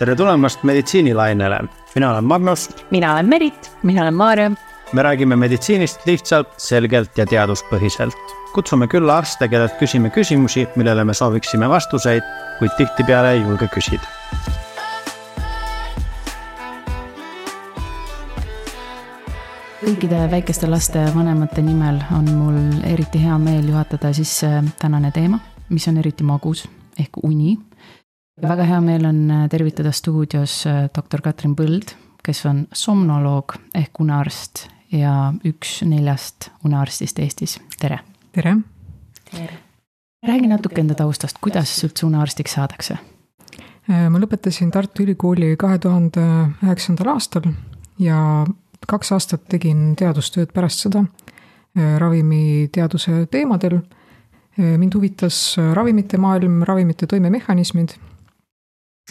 tere tulemast meditsiinilainele, mina olen Magnus. mina olen Merit. mina olen Maarja. me räägime meditsiinist lihtsalt, selgelt ja teaduspõhiselt. kutsume külla arste, kellelt küsime küsimusi, millele me sooviksime vastuseid, kuid tihtipeale ei julge küsida. kõikide väikeste laste vanemate nimel on mul eriti hea meel juhatada sisse tänane teema, mis on eriti magus ehk uni väga hea meel on äh, tervitada stuudios äh, doktor Katrin Põld, kes on somnoloog ehk unearst ja üks neljast unearstist Eestis, tere. tere. räägi natuke enda taustast, kuidas üldse unearstiks saadakse? Äh, ma lõpetasin Tartu Ülikooli kahe tuhande üheksandal aastal ja kaks aastat tegin teadustööd pärast seda ravimiteaduse teemadel. mind huvitas ravimite maailm, ravimite toimemehhanismid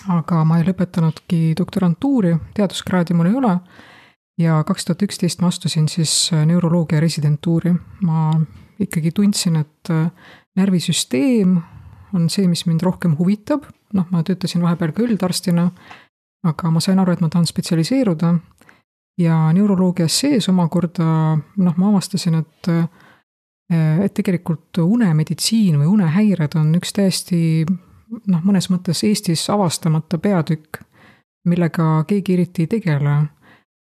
aga ma ei lõpetanudki doktorantuuri, teaduskraadi mul ei ole. ja kaks tuhat üksteist ma astusin siis äh, neuroloogia residentuuri. ma ikkagi tundsin, et äh, närvisüsteem on see, mis mind rohkem huvitab, noh, ma töötasin vahepeal ka üldarstina, aga ma sain aru, et ma tahan spetsialiseeruda. ja neuroloogias sees omakorda noh, ma avastasin, et äh, et tegelikult unemeditsiin või unehäired on üks täiesti noh, mõnes mõttes Eestis avastamata peatükk, millega keegi eriti ei tegele.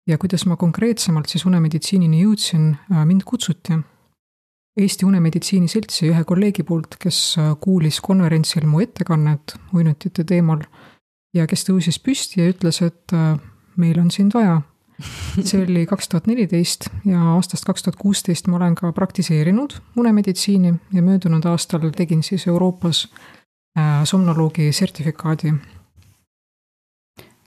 ja kuidas ma konkreetsemalt siis unemeditsiinini jõudsin, äh, mind kutsuti Eesti Unemeditsiini Seltsi ühe kolleegi poolt, kes äh, kuulis konverentsil mu ettekannet uinutite teemal ja kes tõusis püsti ja ütles, et äh, meil on sind vaja. see oli kaks tuhat neliteist ja aastast kaks tuhat kuusteist ma olen ka praktiseerinud unemeditsiini ja möödunud aastal tegin siis Euroopas somnoloogi sertifikaadi.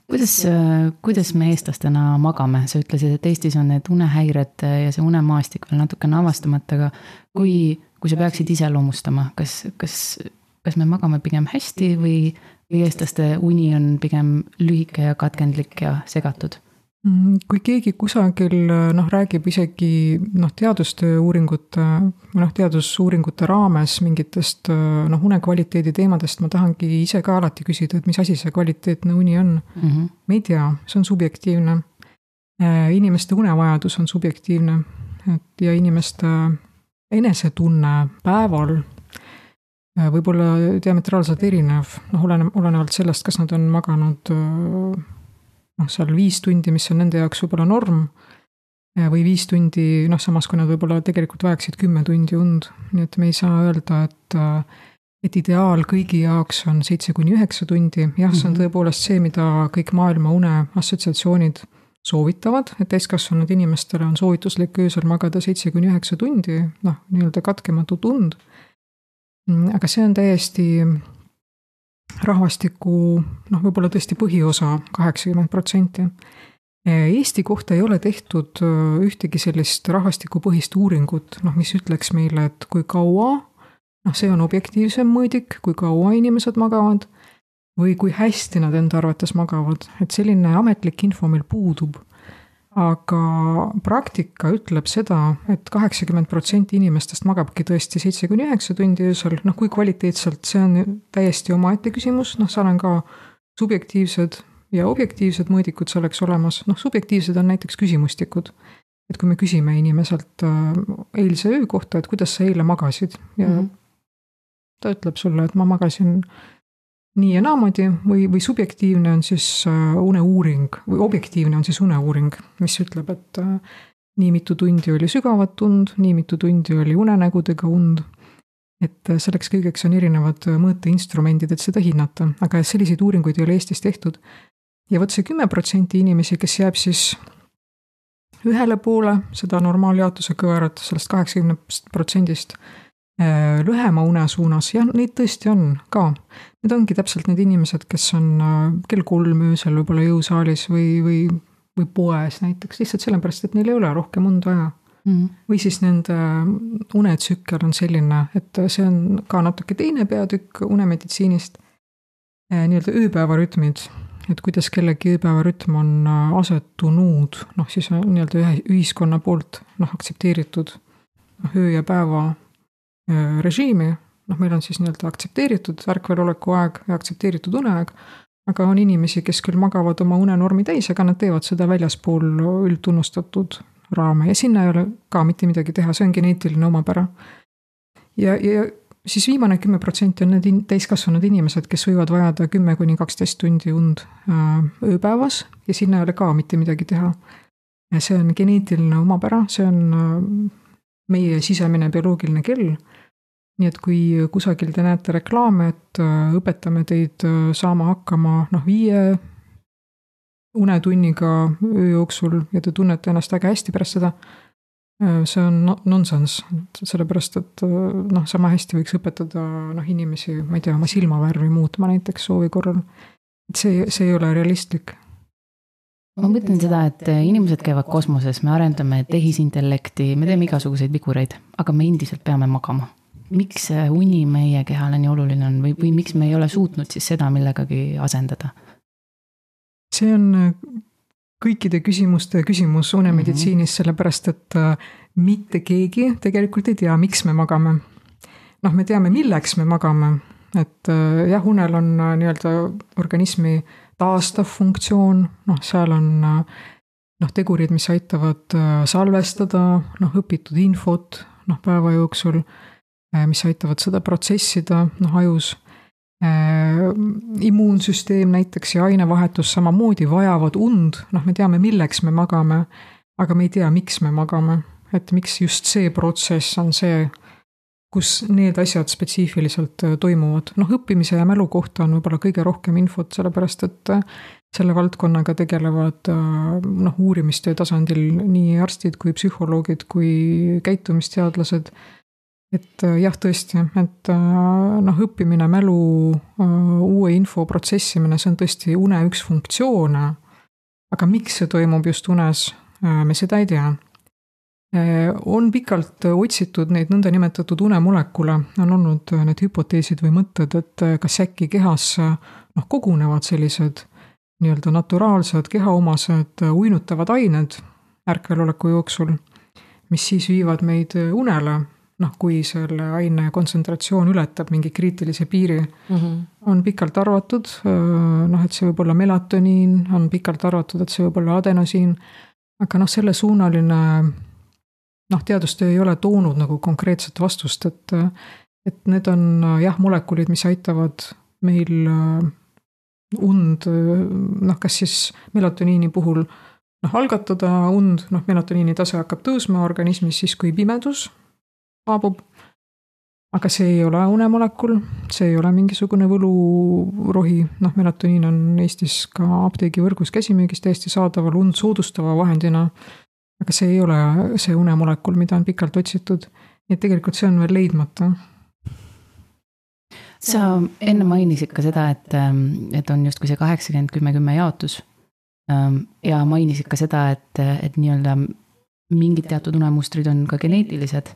kuidas, äh, kuidas me eestlastena magame, sa ütlesid, et Eestis on need unehäired ja see unemaastik veel natukene avastamata, aga kui, kui sa peaksid iseloomustama, kas, kas, kas me magame pigem hästi või, või eestlaste uni on pigem lühike ja katkendlik ja segatud? Mm, kui keegi kusagil noh, räägib isegi noh, teadustöö uuringute, noh, teadusuuringute raames mingitest noh, unekvaliteedi teemadest, ma tahangi ise ka alati küsida, et mis asi see kvaliteetne uni on mm. -hmm. me ei tea, see on subjektiivne. Äh, inimeste unevajadus on subjektiivne, et ja inimeste enesetunne päeval äh, võib olla diametraalselt erinev, noh, oleneb, olenevalt sellest, kas nad on maganud noh, seal viis tundi, mis on nende jaoks võib-olla norm, või viis tundi, noh, samas kui nad võib-olla tegelikult vajaksid kümme tundi und, nii et me ei saa öelda, et et ideaal kõigi jaoks on seitse kuni üheksa tundi, jah, see on mhm. tõepoolest see, mida kõik maailma uneassotsiatsioonid soovitavad, et täiskasvanud inimestele on soovituslik öösel magada seitse kuni üheksa tundi, noh, nii-öelda katkematu tund. aga see on täiesti rahvastiku noh, võib-olla tõesti põhiosa, kaheksakümmend protsenti. Eesti kohta ei ole tehtud äh, ühtegi sellist rahvastikupõhist uuringut, noh, mis ütleks meile, et kui kaua, noh, see on objektiivsem mõõdik, kui kaua inimesed magavad või kui hästi nad enda arvates magavad, et selline ametlik info meil puudub aga praktika ütleb seda et, et kaheksakümmend protsenti inimestest magabki tõesti seitse kuni üheksa tundi öösel, noh kui kvaliteetselt, see on täiesti omaette küsimus, noh seal on ka subjektiivsed ja objektiivsed mõõdikud selleks olemas, noh subjektiivsed on näiteks küsimustikud. et kui me küsime inimeselt äh, eilse öö kohta, et kuidas sa eile magasid ja mm -hmm. ta ütleb sulle, et ma magasin nii ja naamoodi või, või subjektiivne on siis äh, uneuuring või objektiivne on siis uneuuring, mis ütleb, et äh, nii mitu tundi oli sügavat und, nii mitu tundi oli unenägudega und. et äh, selleks kõigeks on erinevad mõõteinstrumendid, et seda hinnata, aga selliseid uuringuid ei ole Eestis tehtud. ja vot see kümme protsenti inimesi, kes jääb siis ühele poole seda normaaljaotuse kõverat sellest kaheksakümnest protsendist lühema une suunas, jah, neid tõesti on ka. Need ongi täpselt need inimesed, kes on äh, kell kolm öösel võib-olla jõusaalis või, või, või poes näiteks, lihtsalt sellepärast, et neil ei ole rohkem und vaja. Mm.. või siis nende unetsükkel on selline, et see on ka natuke teine peatükk unemeditsiinist, äh, nii-öelda ööpäevarütmid, et kuidas kellegi ööpäevarütm on asetunud, noh siis nii-öelda ühe ühiskonna poolt noh, aktsepteeritud noh, öö ja päeva Äh, režiimi, noh, meil on siis nii-öelda aktsepteeritud ärkveloleku aeg ja aktsepteeritud uneaeg, aga on inimesi, kes küll magavad oma unenormi täis, aga nad teevad seda väljaspool üldtunnustatud raame ja sinna ei ole ka mitte midagi teha, see on geneetiline omapära. ja, ja siis viimane kümme protsenti on need in, täiskasvanud inimesed, kes võivad vajada kümme kuni kaksteist tundi und äh, ööpäevas ja sinna ei ole ka mitte midagi teha. see on geneetiline omapära, see on äh, meie sisemine bioloogiline kell. Nii et kui kusagil te näete reklaame, et äh, õpetame teid äh, saama hakkama noh, viie unetunniga öö jooksul ja te tunnete ennast väga hästi pärast seda Äh, see on nonsense, sellepärast et noh, sama hästi võiks õpetada noh, inimesi, ma ei tea, oma silmavärvi muutma näiteks soovi korral. et see, see ei ole realistlik. ma mõtlen seda, et inimesed käivad kosmoses, me arendame tehisintellekti, me teeme igasuguseid vigureid, aga me endiselt peame magama. Miks see uni meie kehale nii oluline on või, või miks me ei ole suutnud siis seda millegagi asendada? see on kõikide küsimuste küsimus unemeditsiinis, mhm. sellepärast et äh, mitte keegi tegelikult ei tea, miks me magame. noh, me teame, milleks me magame, et äh, jah, unel on äh, nii-öelda organismi taastav funktsioon, noh, seal on noh, tegurid, mis aitavad salvestada noh, õpitud infot noh, päeva jooksul, mis aitavad seda protsessida noh, ajus Äh, immuunsüsteem näiteks ja ainevahetus samamoodi vajavad und, noh, me teame, milleks me magame, aga me ei tea, miks me magame. et miks just see protsess on see, kus need asjad spetsiifiliselt äh, toimuvad. noh, õppimise ja mälu kohta on võib-olla kõige rohkem infot, sellepärast et äh, selle valdkonnaga tegelevad noh, uurimistöö tasandil nii arstid kui psühholoogid kui käitumisteadlased et äh, jah, tõesti, et äh, noh, õppimine, mälu, äh, uue info protsessimine, see on tõesti une üks funktsioone. aga miks see toimub just unes, me seda ei tea. on pikalt otsitud neid nõndanimetatud unemolekule, on olnud need hüpoteesid või mõtted, et kas äkki kehas noh, kogunevad sellised nii-öelda naturaalsed kehaomased uinutavad ained ärkveloleku jooksul, mis siis viivad meid unele noh, kui selle aine kontsentratsioon ületab mingi kriitilise piiri mm, -hmm. on pikalt arvatud, noh, et see võib olla melatoniin, on pikalt arvatud, et see võib olla adenosiin, aga noh, sellesuunaline noh, teadustöö ei ole toonud nagu konkreetset vastust, et et need on jah, molekulid, mis aitavad meil und noh, kas siis melatoniini puhul noh, algatada und, noh, melatoniini tase hakkab tõusma organismis siis, kui pimedus saabub. aga see ei ole unemolekul, see ei ole mingisugune võlurohi, noh, melatoniin on Eestis ka apteegivõrgus käsimüügis täiesti saadaval und soodustava vahendina. aga see ei ole see unemolekul, mida on pikalt otsitud. nii et tegelikult see on veel leidmata sa enne mainisid ka seda, et, et on justkui see kaheksakümmend, kümme, kümme jaotus. ja mainisid ka seda, et, et nii-öelda mingid teatud unemustrid on ka geneetilised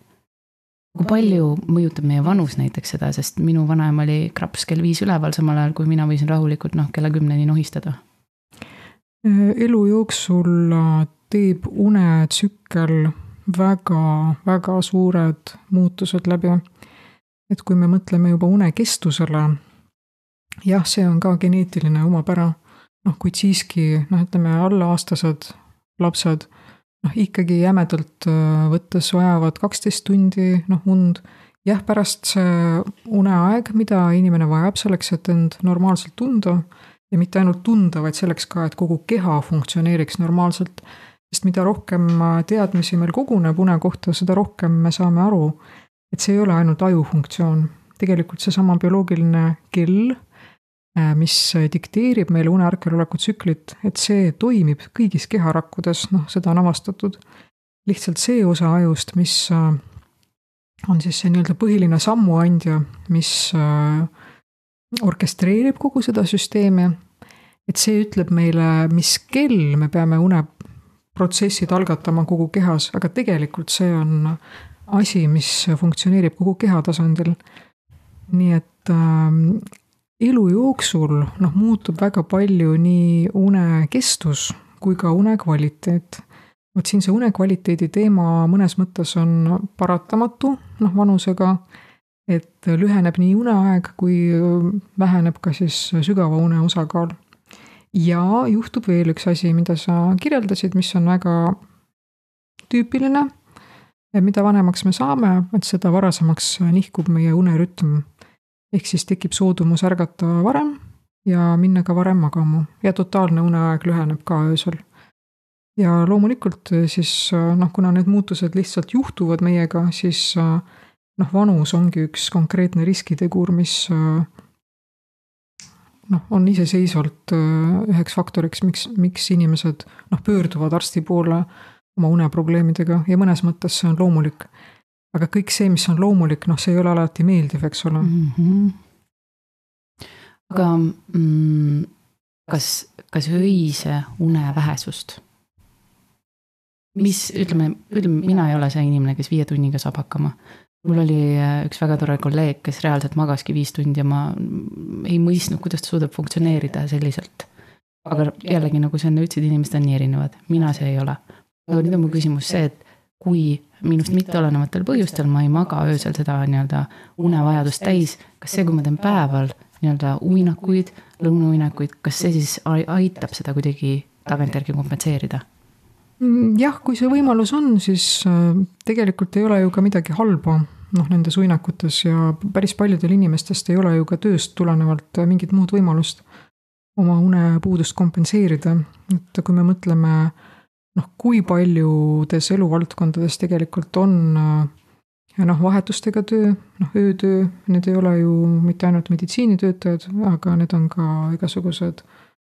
kui palju mõjutab meie vanus näiteks seda, sest minu vanaema oli kraps kell viis üleval, samal ajal kui mina võisin rahulikult noh, kella kümneni nohistada. elu jooksul teeb unetsükkel väga, väga suured muutused läbi. et kui me mõtleme juba une kestusele, jah, see on ka geneetiline omapära, noh, kuid siiski noh, ütleme allaaastased lapsed noh, ikkagi jämedalt äh, võttes vajavad kaksteist tundi noh, und. jah, pärast see uneaeg, mida inimene vajab selleks, et end normaalselt tunda ja mitte ainult tunda, vaid selleks ka, et kogu keha funktsioneeriks normaalselt. sest mida rohkem äh, teadmisi meil koguneb une kohta, seda rohkem me saame aru, et see ei ole ainult ajufunktsioon. tegelikult seesama bioloogiline kell mis dikteerib meile une ärkveloleku tsüklit, et see toimib kõigis keharakkudes, noh, seda on avastatud. lihtsalt see osa ajust, mis äh, on siis see nii-öelda põhiline sammuandja, mis äh, orkestreerib kogu seda süsteemi, et see ütleb meile, mis kell me peame uneprotsessid algatama kogu kehas, aga tegelikult see on asi, mis funktsioneerib kogu keha tasandil. nii et elu jooksul noh, muutub väga palju nii une kestus kui ka une kvaliteet. vot siin see une kvaliteedi teema mõnes mõttes on paratamatu, noh vanusega. et lüheneb nii uneaeg kui väheneb ka siis sügava une osakaal. ja juhtub veel üks asi, mida sa kirjeldasid, mis on väga tüüpiline. mida vanemaks me saame, et seda varasemaks nihkub meie unerütm. Ehk siis tekib soodumus ärgata varem ja minna ka varem magama. Ja totaalne uneaeg lüheneb ka öösel. Ja loomulikult siis noh, kuna need muutused lihtsalt juhtuvad meiega, siis noh, vanus ongi üks konkreetne riskitegur, mis noh, on iseseisvalt üheks faktoriks, miks, miks inimesed noh, pöörduvad arsti poole oma uneprobleemidega. Ja mõnes mõttes see on loomulik. Aga kõik see, mis on loomulik, noh, see ei ole alati meeldiv, eks ole mm. -hmm. aga mm, kas, kas öise une vähesust mis ütleme, ütleme, mina ei ole see inimene, kes viie tunniga saab hakkama mul oli äh, üks väga tore kolleeg, kes reaalselt magaski viis tundi ja ma ei mõistnud, kuidas ta suudab funktsioneerida selliselt. aga jällegi, nagu sa enne ütlesid, inimesed on nii erinevad, mina see ei ole. aga nüüd on mu küsimus see, et kui minust mitteolenevatel põhjustel ma ei maga öösel seda nii-öelda unevajadust täis, kas see, kui ma teen päeval nii-öelda uinakuid, lõunauinakuid, kas see siis aitab seda kuidagi tagantjärgi kompenseerida? Mm, jah, kui see võimalus on, siis äh, tegelikult ei ole ju ka midagi halba noh, nendes uinakutes ja päris paljudel inimestest ei ole ju ka tööst tulenevalt äh, mingit muud võimalust oma unepuudust kompenseerida. et kui me mõtleme noh, kui paljudes eluvaldkondades tegelikult on äh, noh, vahetustega töö, noh öötöö, need ei ole ju mitte ainult meditsiinitöötajad, aga need on ka igasugused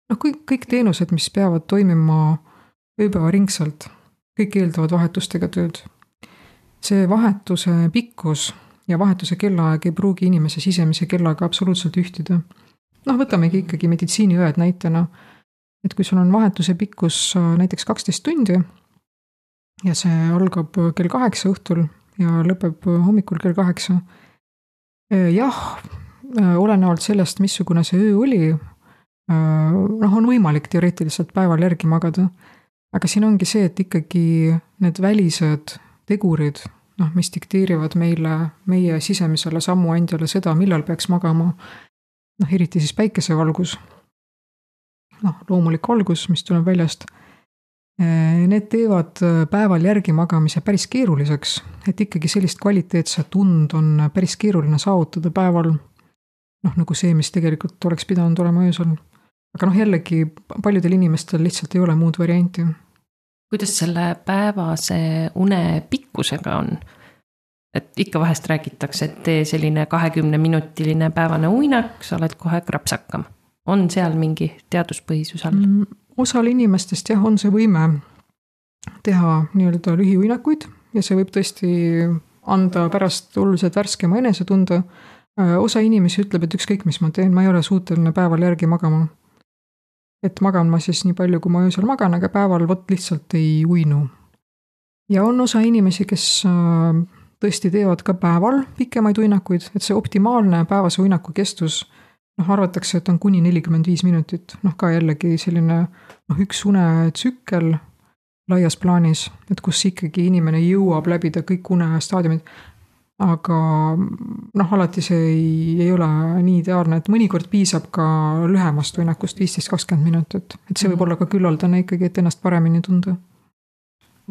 noh, kõik, kõik teenused, mis peavad toimima ööpäevaringselt. kõik eeldavad vahetustega tööd. see vahetuse pikkus ja vahetuse kellaaeg ei pruugi inimese sisemise kellaga absoluutselt ühtida. noh, võtamegi ikkagi meditsiiniõed näitena. Et kui sul on vahetuse pikkus äh, näiteks kaksteist tundi ja see algab kell kaheksa õhtul ja lõpeb hommikul kell kaheksa. Äh, jah, äh, olenevalt sellest, missugune see öö oli, noh, on võimalik teoreetiliselt päeval järgi magada aga siin ongi see, et ikkagi need välised tegurid, noh, mis dikteerivad meile, meie sisemisele sammuandjale seda, millal peaks magama, noh, eriti siis päikesevalgus, noh, loomulik valgus, mis tuleb väljast, eh, need teevad päeval järgi magamise päris keeruliseks, et ikkagi sellist kvaliteetset und on päris keeruline saavutada päeval, noh, nagu see, mis tegelikult oleks pidanud olema öösel. aga noh, jällegi paljudel inimestel lihtsalt ei ole muud varianti kuidas selle päevase une pikkusega on? et ikka vahest räägitakse, et tee selline kahekümneminutiline päevane uinak, sa oled kohe krapsakam. On seal mingi teaduspõhisus all mm,? osal inimestest jah, on see võime teha nii-öelda lühiuinakuid ja see võib tõesti anda pärast oluliselt värskema enesetunde. osa inimesi ütleb, et ükskõik, mis ma teen, ma ei ole suuteline päeval järgi magama et magan ma siis nii palju, kui ma öösel magan, aga päeval vot lihtsalt ei uinu. ja on osa inimesi, kes tõesti teevad ka päeval pikemaid uinakuid, et see optimaalne päevase uinaku kestus noh, arvatakse, et on kuni nelikümmend viis minutit, noh ka jällegi selline noh, üks unetsükkel laias plaanis, et kus ikkagi inimene jõuab läbida kõik unestaadiumid. Aga noh, alati see ei, ei ole nii ideaalne, et mõnikord piisab ka lühemast uinakust, viisteist, kakskümmend minutit, et see võib mhm. olla ka küllaldane ikkagi, et ennast paremini tunda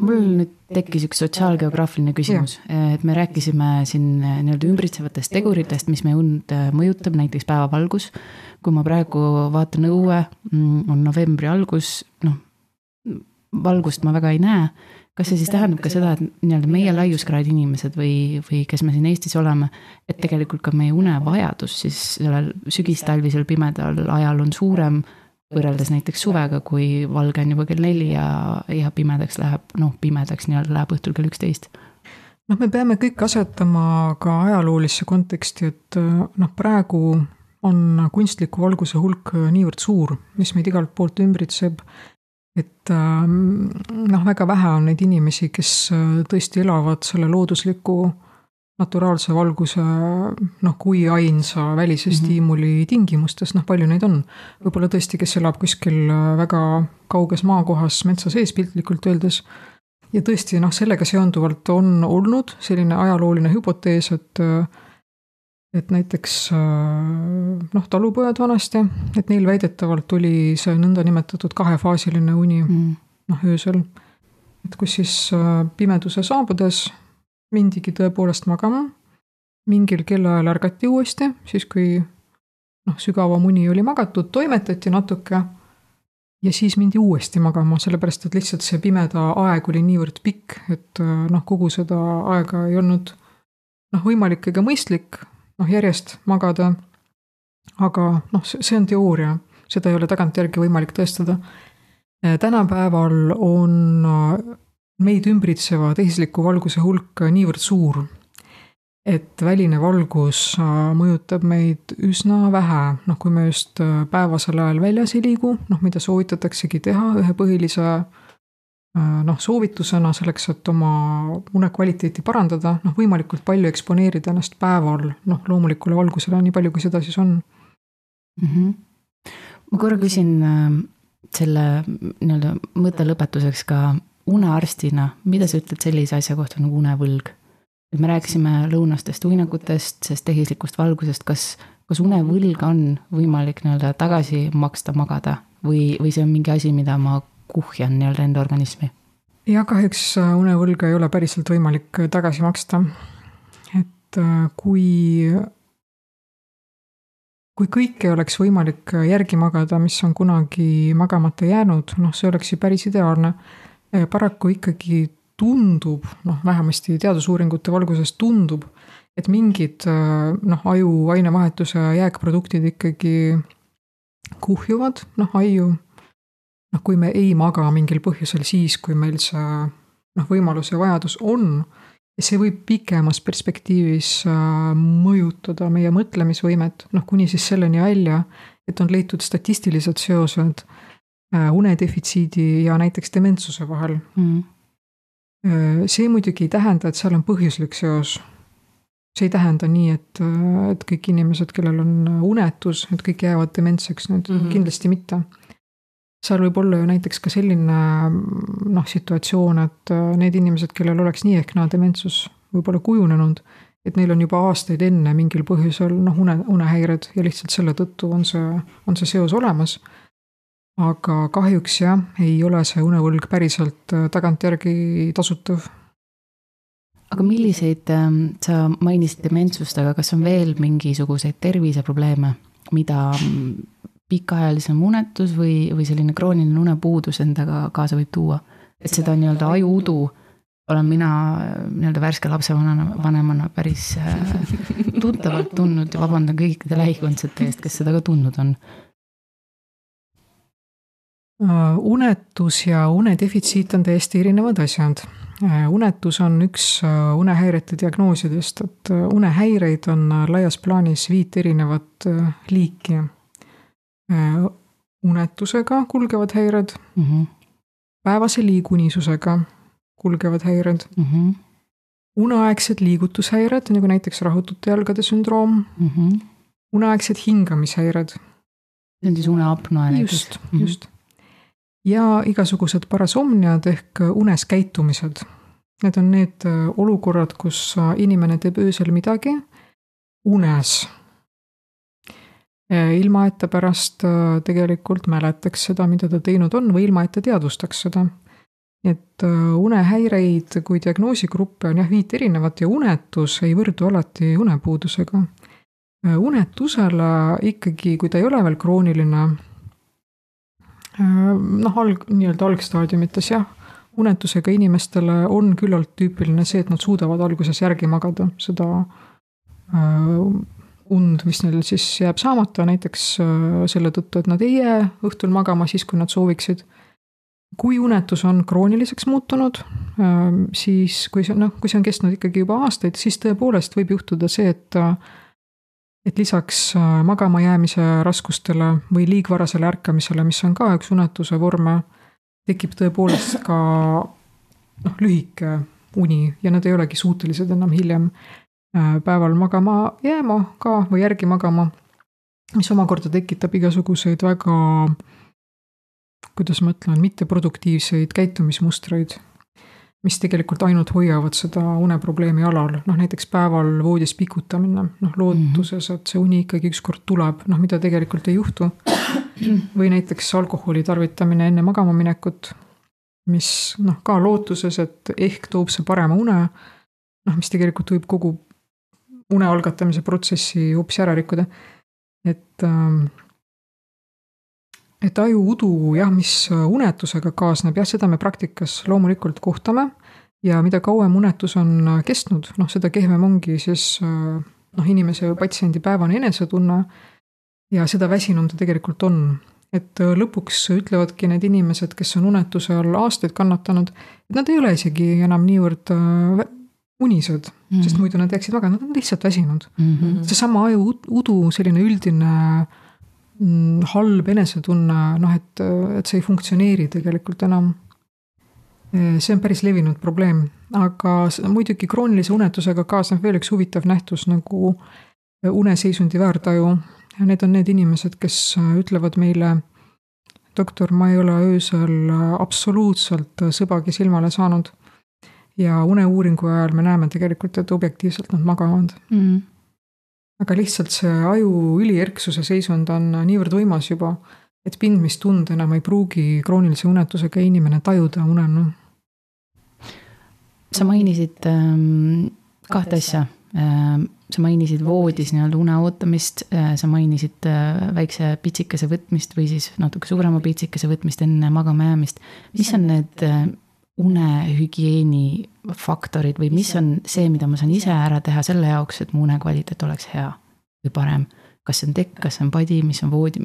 mul nüüd tekkis üks sotsiaalgeograafiline küsimus, et me rääkisime siin nii-öelda ümbritsevatest teguritest, mis meie und mõjutab, näiteks päevavalgus. kui ma praegu vaatan õue, mm, on novembri algus, noh, valgust ma väga ei näe. Kas see siis tähendab ka seda, et nii-öelda meie laiuskraadi inimesed või, või kes me siin Eestis oleme, et tegelikult ka meie unevajadus siis sellel sügistalvisel pimedal ajal on suurem võrreldes näiteks suvega, kui valge on juba kell neli ja, ja pimedaks läheb, noh, pimedaks nii-öelda läheb õhtul kell üksteist. Noh, me peame kõik asetama ka ajaloolisse konteksti, et noh, praegu on kunstliku valguse hulk niivõrd suur, mis meid igalt poolt ümbritseb et ähm, noh, väga vähe on neid inimesi, kes tõesti elavad selle loodusliku naturaalse valguse noh, kui ainsa välise mm -hmm. stiimuli tingimustes, noh palju neid on. võib-olla tõesti, kes elab kuskil äh, väga kauges maakohas metsa sees piltlikult öeldes. ja tõesti noh, sellega seonduvalt on olnud selline ajalooline hüpotees, et äh, et näiteks noh, talupojad vanasti, et neil väidetavalt oli see nõndanimetatud kahefaasiline uni mm. noh, öösel. et kus siis pimeduse saabudes mindigi tõepoolest magama. mingil kellaajal ärgati uuesti, siis kui noh, sügavam uni oli magatud, toimetati natuke ja siis mindi uuesti magama, sellepärast et lihtsalt see pimeda aeg oli niivõrd pikk, et noh, kogu seda aega ei olnud noh, võimalik ega mõistlik noh, järjest magada. aga noh, see on teooria, seda ei ole tagantjärgi võimalik tõestada. tänapäeval on meid ümbritseva tehisliku valguse hulk niivõrd suur et väline valgus äh, mõjutab meid üsna vähe, noh, kui me just äh, päevasel ajal väljas ei liigu, noh, mida soovitataksegi teha ühe põhilise äh, noh, soovitusena selleks, et oma une kvaliteeti parandada, noh, võimalikult palju eksponeerida ennast päeval, noh, loomulikule valgusele, nii palju, kui seda siis on mm. -hmm. ma korra küsin selle nii-öelda mõtte lõpetuseks ka unearstina, mida sa ütled sellise asja kohta nagu unevõlg? et me rääkisime lõunastest uinakutest, sellest tehislikust valgusest, kas, kas unevõlg on võimalik nii-öelda tagasi maksta magada või, või see on mingi asi, mida ma kuhjan nii-öelda enda organismi? jah, kahjuks äh, unevõlga ei ole päriselt võimalik äh, tagasi maksta. et äh, kui, kui kõike oleks võimalik järgi magada, mis on kunagi magamata jäänud, noh, see oleks ju päris ideaalne. Paraku ikkagi tundub, noh, vähemasti teadusuuringute valguses tundub, et mingid noh, aju ainevahetuse jääkproduktid ikkagi kuhjuvad, noh, aiu. noh, kui me ei maga mingil põhjusel siis, kui meil see noh, võimalus ja vajadus on, see võib pikemas perspektiivis mõjutada meie mõtlemisvõimet, noh, kuni siis selleni välja, et on leitud statistilised seosed unedefitsiidi ja näiteks dementsuse vahel mm Äh, see muidugi ei tähenda, et seal on põhjuslik seos. see ei tähenda nii, et, äh, et kõik inimesed, kellel on unetus, et kõik jäävad dementseks, need mm -hmm. kindlasti mitte. seal võib olla ju näiteks ka selline noh, situatsioon, et äh, need inimesed, kellel oleks nii ehk naa dementsus võib-olla kujunenud, et neil on juba aastaid enne mingil põhjusel noh, une, unehäired ja lihtsalt selle tõttu on see, on see seos olemas aga kahjuks jah, ei ole see unevõlg päriselt äh, tagantjärgi tasutav. aga milliseid, ähm, sa mainisid dementsust, aga kas on veel mingisuguseid terviseprobleeme, mida mm, pikaajalisem unetus või, või selline krooniline unepuudus endaga kaasa võib tuua? et seda nii-öelda ajuudu olen mina äh, nii-öelda värske lapsevanemana, vanemana päris äh, tuttavalt tundnud ja vabandan kõikide lähikondsete eest, kes seda ka tundnud on unetus ja unedefitsiit on täiesti erinevad asjad. Äh, unetus on üks äh, unehäirete diagnoosidest, et unehäireid on laias plaanis viit erinevat liiki. unetusega kulgevad häired mm, -hmm. päevase liigunisusega kulgevad häired mm, -hmm. uneaegsed liigutushäired, nagu näiteks rahutute jalgade sündroom mm, -hmm. uneaegsed hingamishäired. see on siis uneapnoe näiteks? just mm, -hmm. just ja igasugused parasomniad ehk unes käitumised. Need on need äh, olukorrad, kus äh, inimene teeb öösel midagi unes. Äh, ilma, et ta pärast tegelikult mäletaks seda, mida ta teinud on või ilma, et ta teadvustaks seda. et unehäireid kui diagnoosigruppe on jah viit erinevat ja unetus ei võrdu alati unepuudusega. unetusele ikkagi, kui ta ei ole veel krooniline noh, alg, nii-öelda algstaadiumites jah, unetusega inimestele on küllalt tüüpiline see, et nad suudavad alguses järgi magada seda äh, und, mis neil siis jääb saamata, näiteks äh, selle tõttu, et nad ei jää õhtul magama siis, kui nad sooviksid. kui unetus on krooniliseks muutunud, siis kui see noh, kui see on kestnud ikkagi juba aastaid, siis tõepoolest võib juhtuda see, et et lisaks äh, magama jäämise raskustele või liigvarasele ärkamisele, mis on ka üks unetuse vorme, tekib tõepoolest ka noh, lühike uni ja nad ei olegi suutelised enam hiljem äh, päeval magama jääma ka või järgi magama. mis omakorda tekitab igasuguseid väga, kuidas ma ütlen, mitteproduktiivseid käitumismustreid. Mis tegelikult ainult hoiavad seda uneprobleemi alal, noh näiteks päeval voodis pikutamine, noh lootuses, et see uni ikkagi ükskord tuleb, noh mida tegelikult ei juhtu. või näiteks alkoholi tarvitamine enne magama minekut, mis noh, ka lootuses, et ehk toob see parema une, noh mis tegelikult võib kogu une algatamise protsessi hoopis ära rikkuda. et ähm, et ajuudu jah, mis unetusega kaasneb, jah, seda me praktikas loomulikult kohtame. ja mida kauem unetus on kestnud, noh, seda kehvem ongi siis noh, inimese või patsiendi päevane enesetunne. ja seda väsinum ta tegelikult on. et lõpuks ütlevadki need inimesed, kes on unetuse all aastaid kannatanud, et nad ei ole isegi enam niivõrd unised mm, -hmm. sest muidu nad jääksid magama, nad on lihtsalt väsinud mm. -hmm. seesama ajuudu selline üldine äh, halb enesetunne, noh, et, et see ei funktsioneeri tegelikult enam. see on päris levinud probleem, aga muidugi kroonilise unetusega kaasneb veel üks huvitav nähtus nagu uneseisundi väärtaju. need on need inimesed, kes ütlevad meile, doktor, ma ei ole öösel absoluutselt sõbagi silmale saanud. ja uneuuringu ajal me näeme tegelikult, et objektiivselt nad magavad mm. Aga lihtsalt see aju ülierksuse seisund on niivõrd võimas juba, et pindmistund enam ei pruugi kroonilise unetusega inimene tajuda unena. sa mainisid ähm, kahte asja ähm,. sa mainisid voodis nii-öelda une ootamist äh,, sa mainisid äh, väikse pitsikese võtmist või siis natuke suurema pitsikese võtmist enne magama jäämist. mis on need äh, unehügieeni faktorid või mis on see, mida ma saan ise ära teha selle jaoks, et mu une kvaliteet oleks hea või parem? kas see on tekk, kas see on padi, mis on voodi,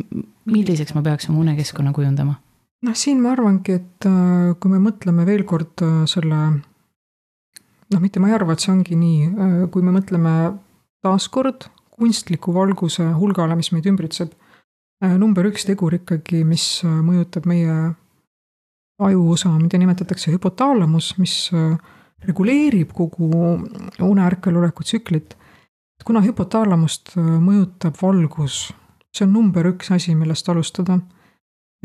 milliseks ma peaks oma unekeskkonna kujundama? noh, siin ma arvangi, et äh, kui me mõtleme veel kord äh, selle, noh, mitte ma ei arva, et see ongi nii, äh, kui me mõtleme taaskord kunstliku valguse hulgale, mis meid ümbritseb, number üks tegur ikkagi, mis mõjutab meie ajuosa, mida nimetatakse hüpotaalamus, mis äh, reguleerib kogu une ärkveloleku tsüklit. kuna hüpotaalamust äh, mõjutab valgus, see on number üks asi, millest alustada.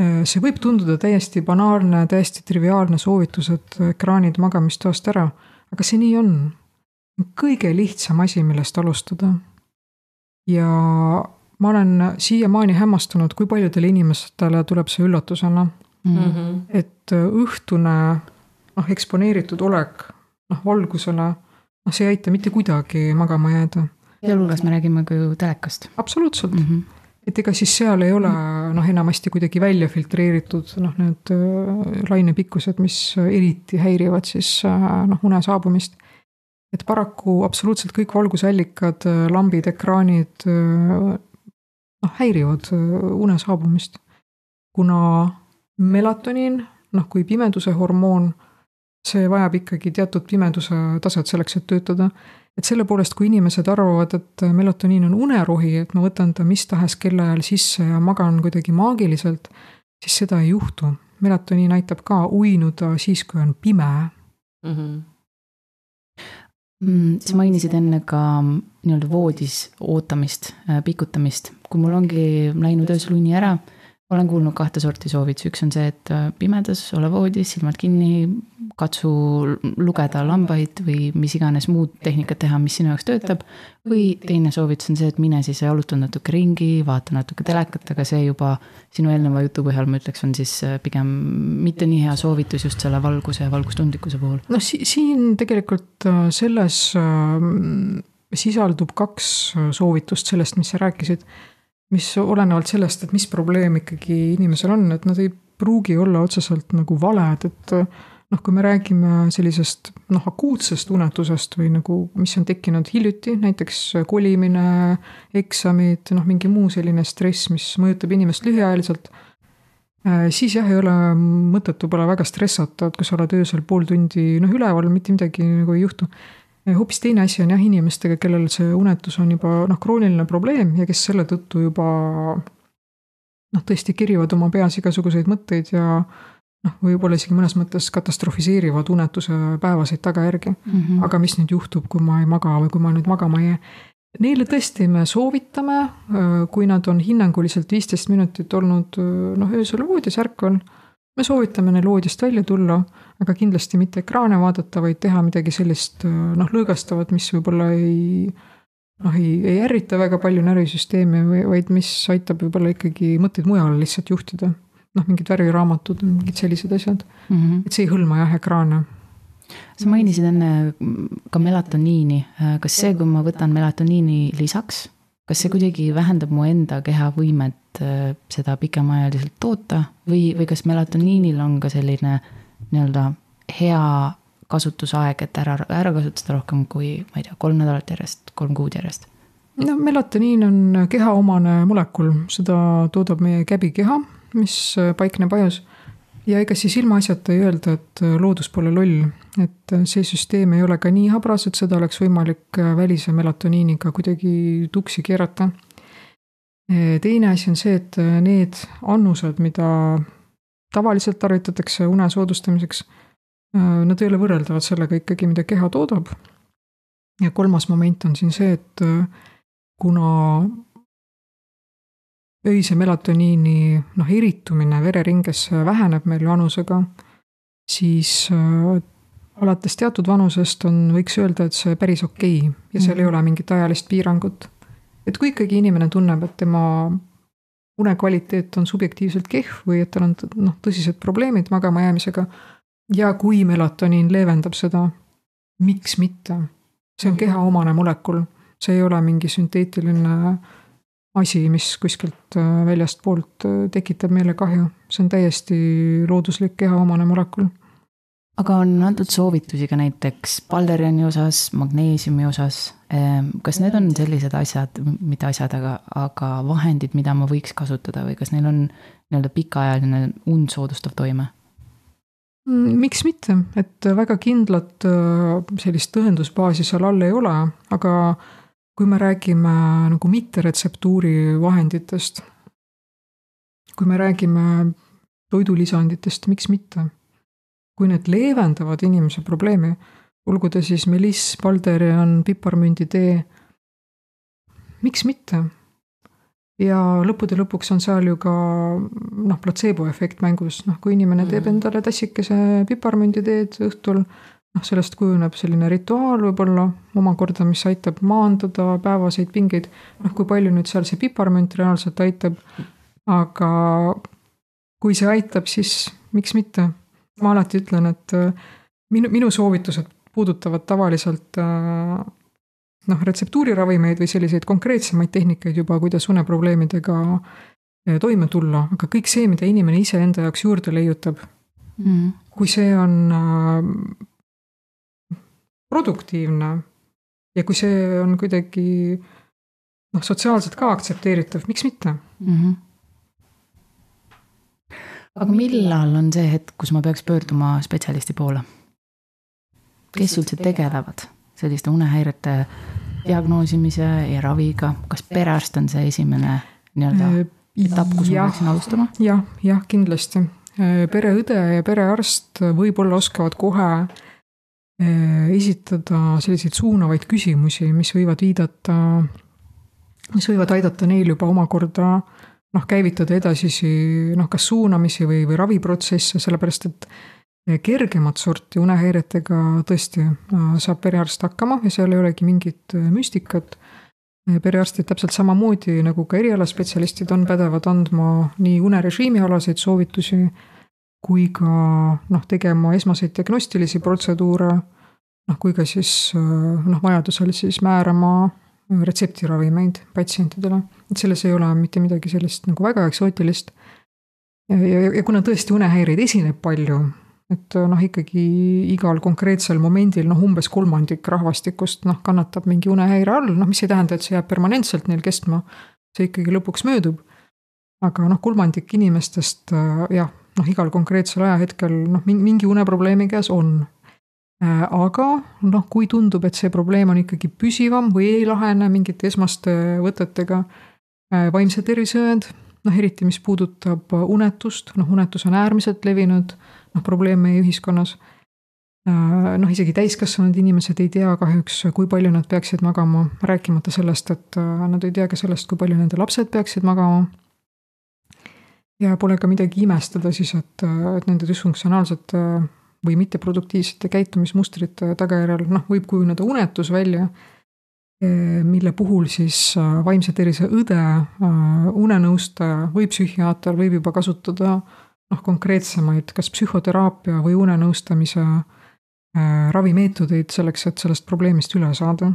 Äh, see võib tunduda täiesti banaalne, täiesti triviaalne soovitus, et ekraanid magamistoast ära, aga see nii on. kõige lihtsam asi, millest alustada. ja ma olen siiamaani hämmastunud, kui paljudele inimestele tuleb see üllatusena mm. -hmm. et äh, õhtune noh, eksponeeritud olek noh, valgusele, noh, see ei aita mitte kuidagi magama jääda. sealhulgas me räägime ka ju telekast. absoluutselt mm. -hmm et ega siis seal ei ole noh, enamasti kuidagi välja filtreeritud noh, need äh, lainepikkused, mis eriti häirivad siis äh, noh, une saabumist. et paraku absoluutselt kõik valgusallikad, lambid, ekraanid noh, häirivad une saabumist. kuna melatoniin, noh kui pimeduse hormoon, see vajab ikkagi teatud pimeduse taset selleks, et töötada. et selle poolest, kui inimesed arvavad, et melatoniin on unerohi, et ma võtan ta mis tahes kellaajal sisse ja magan kuidagi maagiliselt, siis seda ei juhtu. melatoniin aitab ka uinuda siis, kui on pime mm. -hmm. sa mainisid enne ka nii-öelda voodis ootamist, pikutamist, kui mul ongi läinud öösel uni ära olen kuulnud kahte sorti soovitusi, üks on see, et äh, pimedas ole voodis, silmad kinni, katsu lugeda lambaid või mis iganes muud tehnikat teha, mis sinu jaoks töötab. või teine soovitus on see, et mine siis jaluta natuke ringi, vaata natuke telekat, aga see juba sinu eelneva jutu põhjal ma ütleks, on siis äh, pigem mitte nii hea soovitus just selle valguse ja valgustundlikkuse puhul. noh, siin tegelikult äh, selles sisaldub kaks soovitust sellest, mis sa rääkisid mis olenevalt sellest, et mis probleem ikkagi inimesel on, et nad ei pruugi olla otseselt nagu valed, et noh, kui me räägime sellisest noh, akuutsest unetusest või nagu, mis on tekkinud hiljuti, näiteks kolimine, eksamid, noh, mingi muu selline stress, mis mõjutab inimest lühiajaliselt, äh, siis jah, ei ole mõtet võib-olla väga stressata, et kui sa oled öösel pool tundi noh, üleval, mitte midagi nagu ei juhtu hoopis teine asi on jah inimestega, kellel see unetus on juba noh, krooniline probleem ja kes selle tõttu juba noh, tõesti kirivad oma peas igasuguseid mõtteid ja noh, võib-olla isegi mõnes mõttes katastrofiseerivad unetuse päevaseid tagajärgi mm. -hmm. aga mis nüüd juhtub, kui ma ei maga või kui ma nüüd magama ei jää. Neile tõesti me soovitame, kui nad on hinnanguliselt viisteist minutit olnud noh, öösel voodis ärkvel me soovitame neil voodist välja tulla, aga kindlasti mitte ekraane vaadata, vaid teha midagi sellist noh, lõõgastavat, mis võib-olla ei noh, ei, ei ärrita väga palju närvisüsteemi, vaid mis aitab võib-olla ikkagi mõtteid mujale lihtsalt juhtida. noh, mingid värviraamatud, mingid sellised asjad mm. -hmm. et see ei hõlma jah ekraane sa mainisid enne ka melatoniini, kas see, kui ma võtan melatoniini lisaks, kas see kuidagi vähendab mu enda keha võimet äh, seda pikemaajaliselt toota? Või, või kas melatoniinil on ka selline nii-öelda hea kasutusaeg, et ära, ära kasutada rohkem kui, ma ei tea, kolm nädalat järjest, kolm kuud järjest? no melatoniin on kehaomane molekul, seda toodab meie käbikeha, mis paikneb ajus ja ega siis ilmaasjata ei öelda, et äh, loodus pole loll, et äh, see süsteem ei ole ka nii habras, et seda oleks võimalik äh, välise melatoniiniga kuidagi tuksi keerata. teine asi on see, et need annused, mida tavaliselt tarvitatakse une soodustamiseks, nad ei ole võrreldavad sellega ikkagi, mida keha toodab. ja kolmas moment on siin see, et kuna öise melatoniini noh, eritumine vereringes väheneb meil vanusega, siis äh, alates teatud vanusest on, võiks öelda, et see päris okei okay ja seal mm. ei mhm. ole mingit ajalist piirangut. et kui ikkagi inimene tunneb, et tema une kvaliteet on subjektiivselt kehv või et tal on noh, tõsised probleemid magama jäämisega ja kui melatoniin leevendab seda, miks mitte? see on keha omane molekul, see ei ole mingi sünteetiline äh, asi, mis kuskilt äh, väljastpoolt äh, tekitab meile kahju, see on täiesti looduslik kehaomane molekul. aga on antud soovitusi ka näiteks balderiani osas, magneesiumi osas, ähm, kas need on sellised asjad, mitte asjad, aga, aga vahendid, mida ma võiks kasutada või kas neil on nii-öelda pikaajaline und soodustav toime? Mm, miks mitte, et väga kindlat äh, sellist tõendusbaasi seal all ei ole, aga kui me räägime nagu mitteretseptuuri vahenditest, kui me räägime toidulisanditest, miks mitte? kui need leevendavad inimese probleemi, olgu ta siis meliss, balderian, piparmünditee, miks mitte? ja lõppude lõpuks on seal ju ka noh, platseeboefekt mängus, noh kui inimene teeb mm. endale tassikese piparmünditeed õhtul noh, sellest kujuneb selline rituaal võib-olla omakorda, mis aitab maandada päevaseid pingeid. noh, kui palju nüüd seal see piparmünt reaalselt aitab, aga kui see aitab, siis miks mitte. ma alati ütlen, et äh, minu, minu soovitused puudutavad tavaliselt äh, noh, retseptuuriravimeid või selliseid konkreetsemaid tehnikaid juba, kuidas uneprobleemidega äh, toime tulla, aga kõik see, mida inimene ise enda jaoks juurde leiutab mm., kui see on produktiivne ja kui see on kuidagi noh, sotsiaalselt ka aktsepteeritav, miks mitte mm? -hmm. aga millal on see hetk, kus ma peaks pöörduma spetsialisti poole? kes üldse tegelevad selliste unehäirete diagnoosimise ja raviga, kas perearst on see esimene nii-öelda äh, etapp, kus ma peaksin alustama ja,? jah, jah, kindlasti. Äh, pereõde ja perearst võib-olla oskavad kohe esitada selliseid suunavaid küsimusi, mis võivad viidata, mis võivad aidata neil juba omakorda noh, käivitada edasisi noh, kas suunamisi või, või raviprotsesse, sellepärast et äh, kergemat sorti unehäiretega tõesti äh, saab perearst hakkama ja seal ei olegi mingit müstikat. perearstid täpselt samamoodi nagu ka erialaspetsialistid on pädevad andma nii unerežiimi alaseid soovitusi kui ka noh, tegema esmaseid diagnostilisi protseduure, noh kui ka siis noh, vajadusel siis määrama retseptiravimeid patsientidele, et selles ei ole mitte midagi sellist nagu väga eksootilist. ja, ja, ja kuna tõesti unehäireid esineb palju, et noh, ikkagi igal konkreetsel momendil noh, umbes kolmandik rahvastikust noh, kannatab mingi unehäire all, noh, mis ei tähenda, et see jääb permanentselt neil kestma. see ikkagi lõpuks möödub. aga noh, kolmandik inimestest jah noh, igal konkreetsel ajahetkel noh, mingi uneprobleemi käes on. Äh, aga noh, kui tundub, et see probleem on ikkagi püsivam või ei lahene mingite esmaste võtetega, äh, vaimse tervise õend, noh eriti, mis puudutab unetust, noh unetus on äärmiselt levinud noh, probleem meie ühiskonnas äh, noh, isegi täiskasvanud inimesed ei tea kahjuks, kui palju nad peaksid magama, rääkimata sellest, et nad ei tea ka sellest, kui palju nende lapsed peaksid magama ja pole ka midagi imestada siis, et, et nende düsfunktsionaalsete või mitteproduktiivsete käitumismustrite tagajärjel noh, võib kujuneda unetus välja, mille puhul siis vaimse tervise õde, unenõustaja või psühhiaater võib juba kasutada noh, konkreetsemaid kas psühhoteraapia või unenõustamise ravimeetodeid selleks, et sellest probleemist üle saada.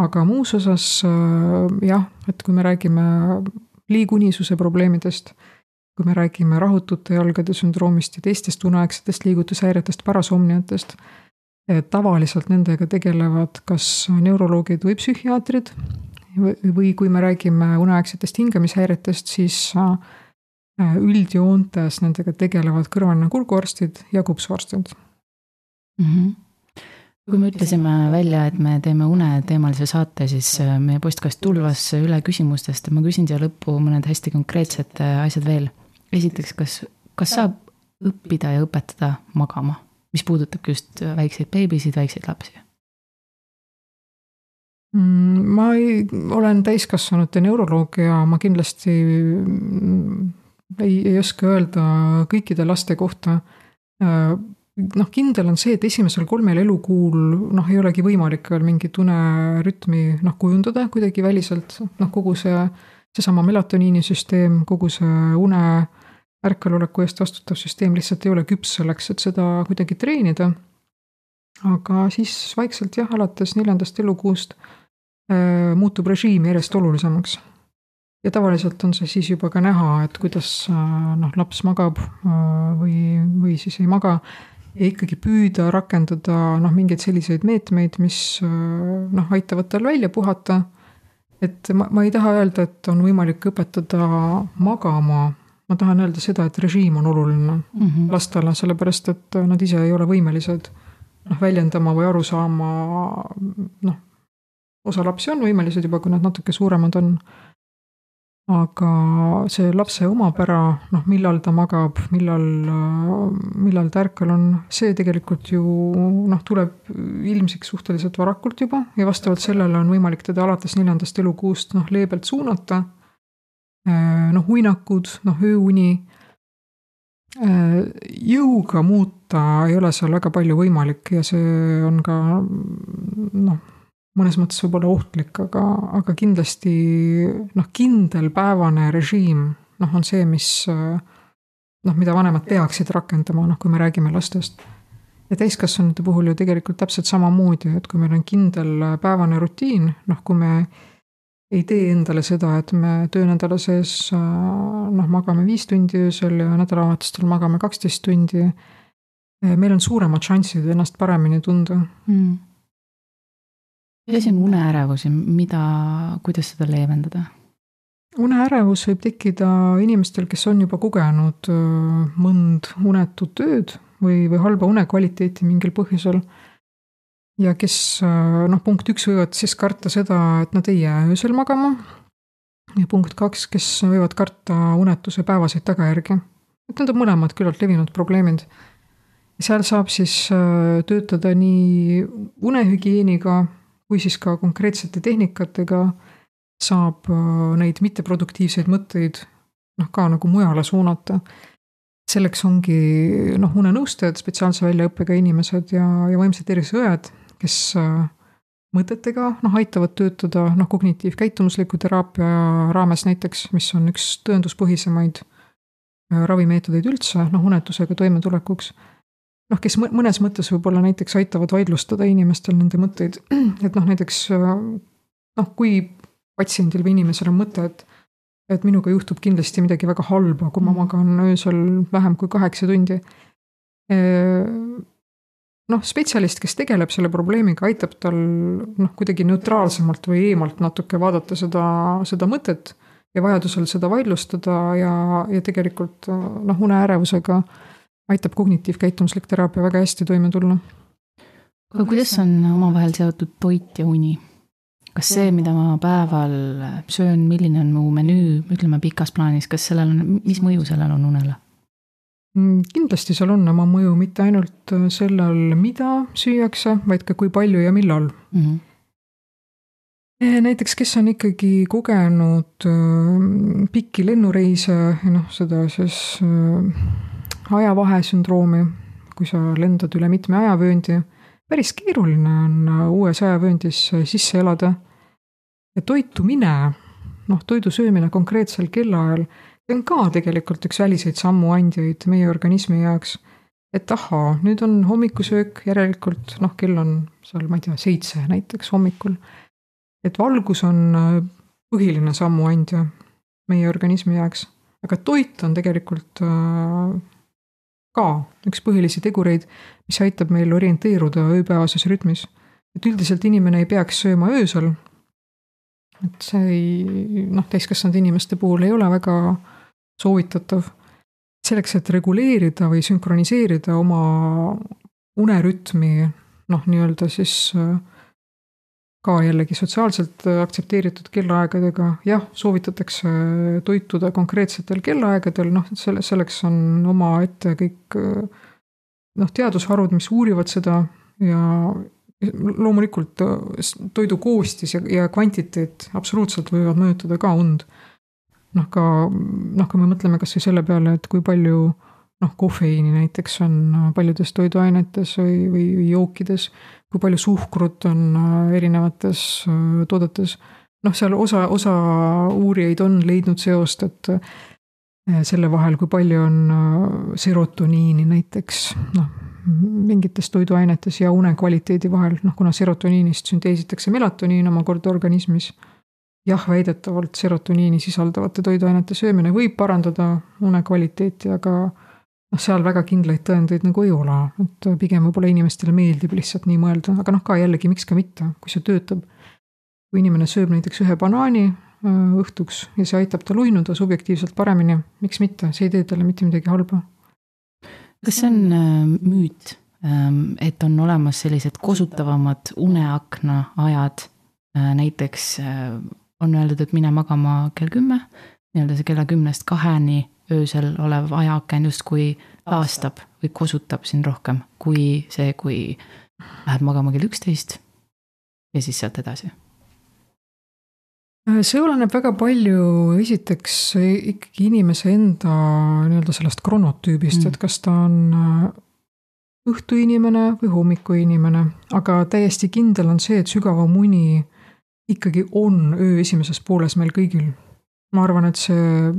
Aga muus osas jah, et kui me räägime liigunisuse probleemidest, kui me räägime rahutute jalgade sündroomist ja teistest uneaegsetest liigutushäiretest, parasomniatest, tavaliselt nendega tegelevad kas neuroloogid või psühhiaatrid või kui me räägime uneaegsetest hingamishäiretest, siis äh, üldjoontes nendega tegelevad kõrvaline kurguarstid ja kupsuarstid mm. -hmm kui me ütlesime välja, et me teeme uneteemalise saate, siis äh, meie postkast tulvas üle küsimustest ja ma küsin siia lõppu mõned hästi konkreetsed äh, asjad veel. esiteks, kas, kas saab õppida ja õpetada magama, mis puudutabki just väikseid beebisid, väikseid lapsi? Mm, ma ei, olen täiskasvanute neuroloog ja ma kindlasti mm, ei, ei oska öelda kõikide laste kohta äh, noh, kindel on see, et esimesel kolmel elukuul noh, ei olegi võimalik veel mingit unerütmi noh, kujundada kuidagi väliselt, noh kogu see, seesama melatoniinisüsteem, kogu see une ärkveloleku eest vastutav süsteem lihtsalt ei ole küps selleks, et seda kuidagi treenida. aga siis vaikselt jah, alates neljandast elukuust äh, muutub režiim järjest olulisemaks. Ja tavaliselt on see siis juba ka näha, et kuidas äh, noh, laps magab äh, või, või siis ei maga ja ikkagi püüda rakendada noh, mingeid selliseid meetmeid, mis noh, aitavad tal välja puhata. et ma, ma ei taha öelda, et on võimalik õpetada magama, ma tahan öelda seda, et režiim on oluline mm -hmm. lastele, sellepärast et nad ise ei ole võimelised noh, väljendama või aru saama noh, osa lapsi on võimelised juba, kui nad natuke suuremad on aga see lapse omapära, noh, millal ta magab, millal, millal ta ärkvel on, see tegelikult ju noh, tuleb ilmsiks suhteliselt varakult juba ja vastavalt sellele on võimalik teda alates neljandast elukuust noh, leebelt suunata. noh, uinakud, noh, ööuni. jõuga muuta ei ole seal väga palju võimalik ja see on ka noh mõnes mõttes võib-olla ohtlik, aga, aga kindlasti noh, kindel päevane režiim noh, on see, mis noh, mida vanemad peaksid rakendama, noh, kui me räägime lastest. ja täiskasvanute puhul ju tegelikult täpselt samamoodi, et kui meil on kindel päevane rutiin, noh, kui me ei tee endale seda, et me töönädala sees noh, magame viis tundi öösel ja nädalavahetustel magame kaksteist tundi. meil on suuremad šansid ennast paremini tunda mm mis on uneärevus ja mida, kuidas seda leevendada? uneärevus võib tekkida inimestel, kes on juba kogenud mõnd unetut ööd või, või halba unekvaliteeti mingil põhjusel. ja kes noh, punkt üks võivad siis karta seda, et nad ei jää öösel magama. ja punkt kaks, kes võivad karta unetuse päevaseid tagajärgi. et need on mõlemad küllalt levinud probleemid. seal saab siis töötada nii unehügieeniga kui siis ka konkreetsete tehnikatega saab äh, neid mitteproduktiivseid mõtteid noh, ka nagu mujale suunata. selleks ongi noh, unenõustajad, spetsiaalse väljaõppega inimesed ja, ja vaimse tervise õed, kes äh, mõtetega noh, aitavad töötada noh, kognitiivkäitumusliku teraapia raames näiteks, mis on üks tõenduspõhisemaid äh, ravimeetodeid üldse noh, unetusega toimetulekuks noh, kes mõnes mõttes võib-olla näiteks aitavad vaidlustada inimestel nende mõtteid, et noh, näiteks noh, kui patsiendil või inimesel on mõte, et et minuga juhtub kindlasti midagi väga halba, kui ma mm. magan öösel vähem kui kaheksa tundi. noh, spetsialist, kes tegeleb selle probleemiga, aitab tal noh, kuidagi neutraalsemalt või eemalt natuke vaadata seda, seda mõtet ja vajadusel seda vaidlustada ja, ja tegelikult noh, uneärevusega aitab kognitiivkäitumuslik teraapia väga hästi toime tulla. aga kuidas on omavahel seotud toit ja uni? kas see, mida ma päeval söön, milline on mu menüü, ütleme pikas plaanis, kas sellel on, mis mõju sellel on unele? Mm, kindlasti seal on oma mõju mitte ainult sellel, mida süüakse, vaid ka kui palju ja millal mm. -hmm. näiteks, kes on ikkagi kogenud äh, pikki lennureise noh, seda siis äh, ajavahesündroomi, kui sa lendad üle mitme ajavööndi, päris keeruline on äh, uues ajavööndis sisse elada. ja toitumine, noh, toidu söömine konkreetsel kellaajal, see on ka tegelikult üks väliseid sammuandjaid meie organismi jaoks. et ahaa, nüüd on hommikusöök, järelikult noh, kell on seal, ma ei tea, seitse näiteks hommikul et valgus on äh, põhiline sammuandja meie organismi jaoks, aga toit on tegelikult äh, ka üks põhilisi tegureid, mis aitab meil orienteeruda ööpäevases rütmis. et üldiselt inimene ei peaks sööma öösel. et see ei, noh, täiskasvanud inimeste puhul ei ole väga soovitatav. selleks, et reguleerida või sünkroniseerida oma unerütmi, noh, nii-öelda siis äh, ka jällegi sotsiaalselt aktsepteeritud kellaaegadega, jah, soovitatakse toituda konkreetsetel kellaaegadel, noh, selle, selleks on omaette kõik noh, teadusharud, mis uurivad seda. Ja loomulikult toidu koostis ja, ja kvantiteet absoluutselt võivad mõjutada ka und. noh, ka noh, kui me mõtleme kasvõi selle peale, et kui palju noh, kofeiini näiteks on paljudes toiduainetes või, või jookides kui palju suhkrut on äh, erinevates äh, toodetes. noh, seal osa, osa uurijaid on leidnud seost, et äh, selle vahel, kui palju on serotoniini näiteks, noh, mingites toiduainetes ja une kvaliteedi vahel, noh kuna serotoniinist sünteesitakse melatoniin omakorda organismis. jah, väidetavalt serotoniini sisaldavate toiduainete söömine võib parandada une kvaliteeti, aga noh, seal väga kindlaid tõendeid nagu ei ole, et pigem võib-olla inimestele meeldib lihtsalt nii mõelda, aga noh, ka jällegi, miks ka mitte, kui see töötab. kui inimene sööb näiteks ühe banaani äh, õhtuks ja see aitab tal uinuda subjektiivselt paremini, miks mitte, see ei tee talle mitte midagi halba. kas see on äh, müüt, ähm, et on olemas sellised kosutavamad uneakna ajad, äh, näiteks on öeldud, et mine magama kell kümme, nii-öelda see kella kümnest kaheni öösel olev ajaaken justkui taastab või kosutab sind rohkem kui see, kui lähed magama kell üksteist ja siis sealt edasi? see oleneb väga palju esiteks ikkagi inimese enda nii-öelda sellest kronotüübist mm., et kas ta on äh, õhtuinimene või hommikuinimene, aga täiesti kindel on see, et sügavam uni ikkagi on öö esimeses pooles meil kõigil. ma arvan, et see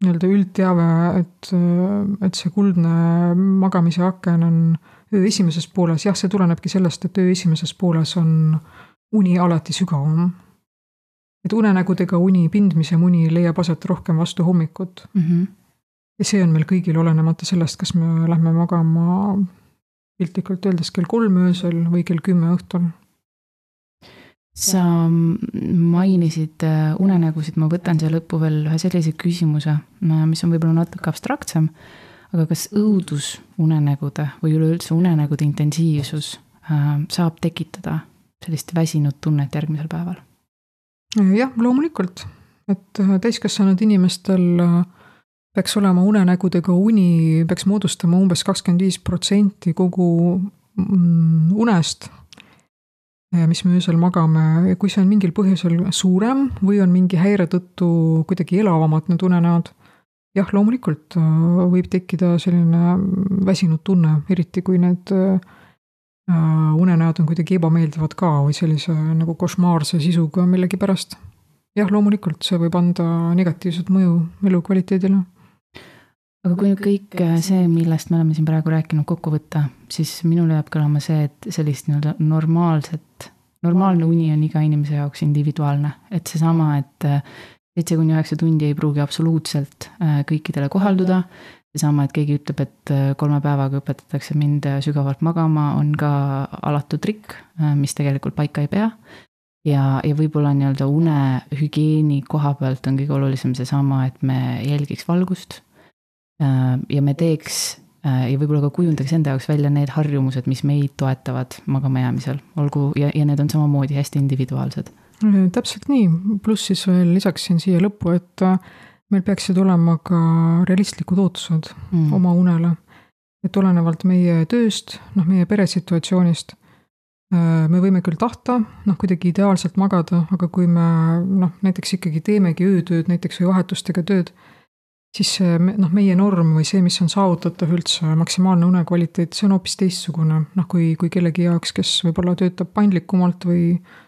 nii-öelda üldteave, et, et see kuldne magamise aken on öö esimeses pooles, jah, see tulenebki sellest, et öö esimeses pooles on uni alati sügavam. et unenägudega uni, pindmisem uni leiab aset rohkem vastu hommikut mm. -hmm. ja see on meil kõigil, olenemata sellest, kas me lähme magama piltlikult öeldes kell kolm öösel või kell kümme õhtul sa mainisid äh, unenägusid, ma võtan siia lõppu veel ühe sellise küsimuse, mis on võib-olla natuke abstraktsem. aga kas õudusunenägude või üleüldse unenägude intensiivsus äh, saab tekitada sellist väsinud tunnet järgmisel päeval? jah, loomulikult, et äh, täiskasvanud inimestel peaks olema unenägudega uni, peaks moodustama umbes kakskümmend viis protsenti kogu mm, unest mis me öösel magame? Kui see on mingil põhjusel suurem või on mingi häire tõttu kuidagi elavamad need unenäod, jah, loomulikult äh, võib tekkida selline väsinud tunne, eriti kui need äh, unenäod on kuidagi ebameeldivad ka või sellise nagu košmaarse sisuga millegipärast. jah, loomulikult see võib anda negatiivset mõju elukvaliteedile aga kui nüüd kõik see, millest me oleme siin praegu rääkinud, kokku võtta, siis minule jääb kõlama see, et sellist nii-öelda normaalset, normaalne uni on iga inimese jaoks individuaalne, et seesama, et äh, seitse kuni üheksa tundi ei pruugi absoluutselt äh, kõikidele kohalduda. seesama, et keegi ütleb, et äh, kolme päevaga õpetatakse mind sügavalt magama, on ka alatu trikk, mis tegelikult paika ei pea. Ja, ja võib-olla nii-öelda unehügieeni koha pealt on kõige olulisem seesama, et me jälgiks valgust. Äh, ja me teeks äh, ja võib-olla ka kujundaks enda jaoks välja need harjumused, mis meid toetavad magama jäämisel, olgu, ja, ja need on samamoodi hästi individuaalsed. täpselt nii, pluss siis veel lisaksin siia lõppu, et äh, meil peaksid olema ka realistlikud ootused mm. oma unele. et olenevalt meie tööst, noh, meie peresituatsioonist, me võime küll tahta noh, kuidagi ideaalselt magada, aga kui me noh, näiteks ikkagi teemegi öötööd näiteks või vahetustega tööd, siis see noh, meie norm või see, mis on saavutatav üldse, maksimaalne unekvaliteet, see on hoopis teistsugune. noh, kui, kui kellegi jaoks, kes võib-olla töötab paindlikumalt või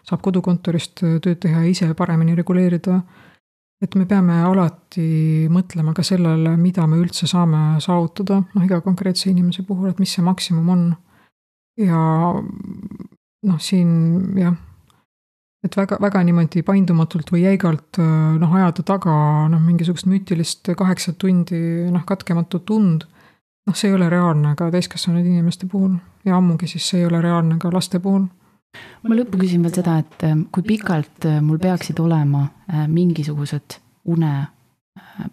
saab kodukontorist tööd teha ja ise paremini reguleerida. et me peame alati mõtlema ka sellele, mida me üldse saame saavutada, noh iga konkreetse inimese puhul, et mis see maksimum on ja noh, siin jah, et väga, väga niimoodi paindumatult või jäigalt noh, ajada taga noh, mingisugust müütilist kaheksat tundi noh, katkematut und. noh, see ei ole reaalne ka täiskasvanud inimeste puhul ja ammugi siis see ei ole reaalne ka laste puhul. ma lõppu küsin veel seda, et äh, kui pikalt äh, mul peaksid olema äh, mingisugused une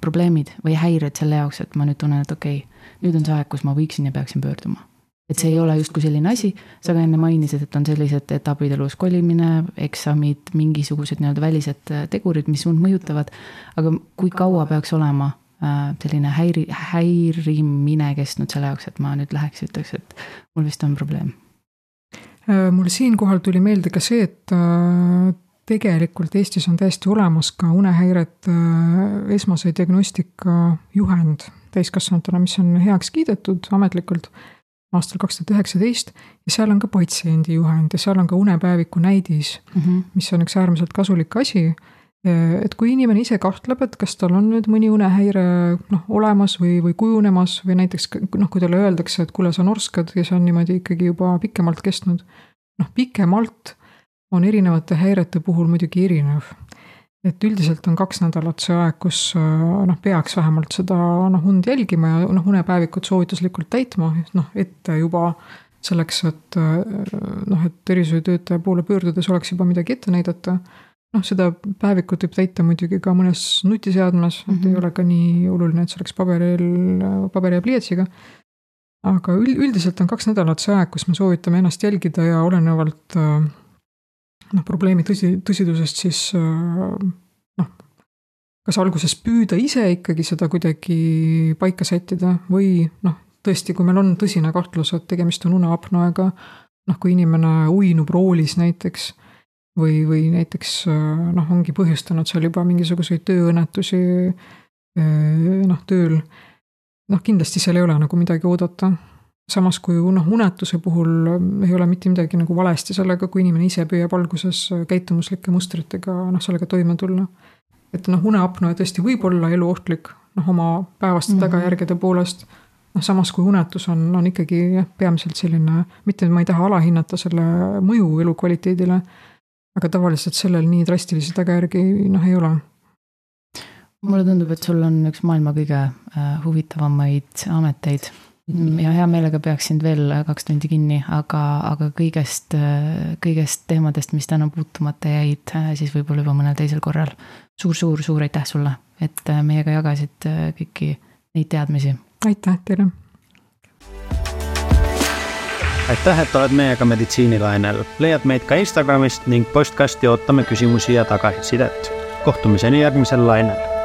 probleemid või häired selle jaoks, et ma nüüd tunnen, et okei okay,, nüüd on see aeg, kus ma võiksin ja peaksin pöörduma et see ei ole justkui selline asi, sa ka enne mainisid, et on sellised etapid elus, kolimine, eksamid, mingisugused nii-öelda välised äh, tegurid, mis sind mõjutavad. aga kui kaua peaks olema äh, selline häiri, häirimine kestnud selle jaoks, et ma nüüd läheks ja ütleks, et mul vist on probleem? Äh, mul siinkohal tuli meelde ka see, et tegelikult Eestis on täiesti olemas ka unehäirete esmase diagnostika juhend täiskasvanutele, mis on heaks kiidetud ametlikult aastal kaks tuhat üheksateist ja seal on ka patsiendi juhend ja seal on ka unepäeviku näidis mm, -hmm. mis on üks äärmiselt kasulik asi. et kui inimene ise kahtleb, et kas tal on nüüd mõni unehäire noh, olemas või, või kujunemas või näiteks noh, kui talle öeldakse, et kuule, sa norskad ja see on niimoodi ikkagi juba pikemalt kestnud. noh, pikemalt on erinevate häirete puhul muidugi erinev et üldiselt on kaks nädalat see aeg, kus äh, noh, peaks vähemalt seda noh, und jälgima ja noh, unepäevikut soovituslikult täitma, noh, ette juba selleks, et äh, noh, et tervishoiutöötaja poole pöördudes oleks juba midagi ette näidata. noh, seda päevikut võib täita muidugi ka mõnes nutiseadmes mm, -hmm. et ei mhm. ole ka nii oluline, et see oleks paberil, paberi ja pliiatsiga. aga üldiselt on kaks nädalat see aeg, kus me soovitame ennast jälgida ja olenevalt äh, noh, probleemi tõsi, tõsidusest, siis äh, noh, kas alguses püüda ise ikkagi seda kuidagi paika sättida või noh, tõesti, kui meil on tõsine kahtlus, et tegemist on uneapnoega, noh, kui inimene uinub roolis näiteks või, või näiteks äh, noh, ongi põhjustanud seal juba mingisuguseid tööõnnetusi äh, noh, tööl, noh, kindlasti seal ei ole nagu midagi oodata samas kui noh, unetuse puhul ähm, ei ole mitte midagi nagu valesti sellega, kui inimene ise püüab alguses äh, käitumuslike mustritega noh, sellega toime tulla. et noh, uneapnoe tõesti võib olla eluohtlik noh, oma päevaste mm -hmm. tagajärgede poolest. noh, samas kui unetus on, on ikkagi jah, peamiselt selline, mitte ma ei taha alahinnata selle mõju elukvaliteedile. aga tavaliselt sellel nii drastilisi tagajärgi noh, ei ole mulle tundub, et sul on üks maailma kõige äh, huvitavamaid ameteid ja hea meelega peaks sind veel kaks tundi kinni, aga, aga kõigest, kõigest teemadest, mis täna puutumata jäid, siis võib-olla juba mõnel teisel korral suur,. suur-suur-suur aitäh sulle, et meiega jagasid kõiki neid teadmisi. aitäh teile. aitäh, et oled meiega meditsiinilainel, leiad meid ka Instagramist ning postkasti ootame küsimusi ja tagasisidet. kohtumiseni järgmisel lainel